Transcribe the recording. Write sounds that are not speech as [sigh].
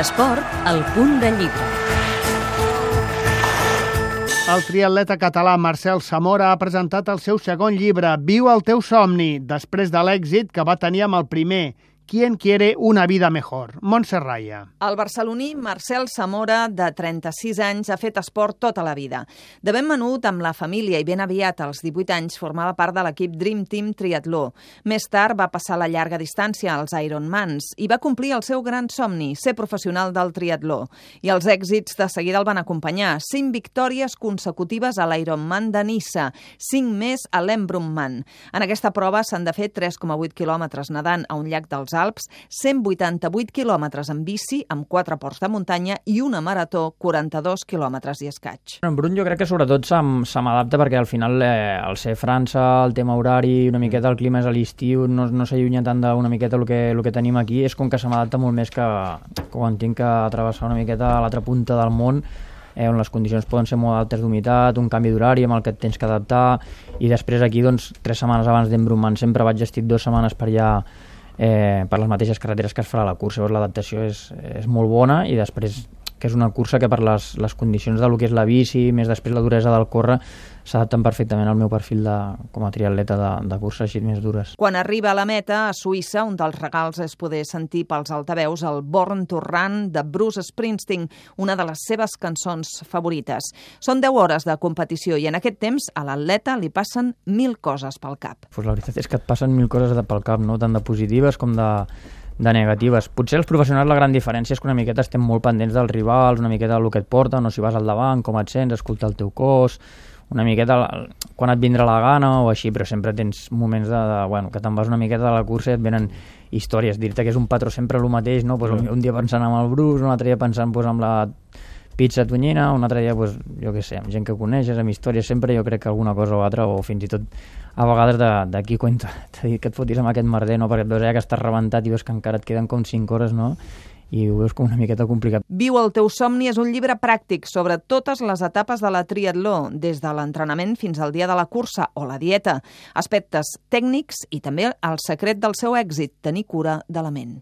L'esport, al punt de llibre. El triatleta català Marcel Samora ha presentat el seu segon llibre, Viu el teu somni, després de l'èxit que va tenir amb el primer, ¿Quién quiere una vida mejor? Montserraia. El barceloní Marcel Zamora, de 36 anys, ha fet esport tota la vida. De ben menut, amb la família i ben aviat, als 18 anys, formava part de l'equip Dream Team Triatló. Més tard va passar la llarga distància als Ironmans i va complir el seu gran somni, ser professional del triatló. I els èxits de seguida el van acompanyar. Cinc victòries consecutives a l'Ironman de Nissa, cinc més a l'Embrunman. En aquesta prova s'han de fer 3,8 quilòmetres nedant a un llac dels Alps, 188 quilòmetres en bici amb quatre ports de muntanya i una marató 42 quilòmetres i escaig. En Brun jo crec que sobretot se m'adapta perquè al final eh, al ser França, el tema horari, una miqueta el clima és a l'estiu, no, no s'allunya tant d'una miqueta el que, el que tenim aquí, és com que se m'adapta molt més que, que quan tinc que travessar una miqueta a l'altra punta del món eh, on les condicions poden ser molt altes d'humitat, un canvi d'horari amb el que et tens que adaptar, i després aquí, doncs, tres setmanes abans d'Embrunman sempre vaig estic dues setmanes per allà eh, per les mateixes carreteres que es farà la cursa. Llavors l'adaptació és, és molt bona i després que és una cursa que per les, les condicions del que és la bici, més després la duresa del córrer, s'adapten perfectament al meu perfil de, com a triatleta de, de curses així més dures. Quan arriba a la meta, a Suïssa, un dels regals és poder sentir pels altaveus el Born to Run de Bruce Springsteen, una de les seves cançons favorites. Són 10 hores de competició i en aquest temps a l'atleta li passen mil coses pel cap. Pues la veritat és que et passen mil coses pel cap, no? tant de positives com de, de negatives. Potser els professionals la gran diferència és que una miqueta estem molt pendents dels rivals, una miqueta del que et porten, o si vas al davant, com et sents, escoltar el teu cos, una miqueta quan et vindrà la gana o així, però sempre tens moments de, de bueno, que te'n vas una miqueta de la cursa i et venen històries. Dir-te que és un patró sempre el mateix, no? pues un, un dia pensant amb el Bruce, un altre dia pensant pues, amb la pizza tonyina, un altre dia, pues, jo què sé, amb gent que coneixes, amb històries, sempre jo crec que alguna cosa o altra, o fins i tot a vegades d'aquí cuenta, [laughs] t'he dit que et fotis amb aquest merder, no? perquè et veus que estàs rebentat i veus que encara et queden com 5 hores, no? i ho veus com una miqueta complicat. Viu el teu somni és un llibre pràctic sobre totes les etapes de la triatló, des de l'entrenament fins al dia de la cursa o la dieta, aspectes tècnics i també el secret del seu èxit, tenir cura de la ment.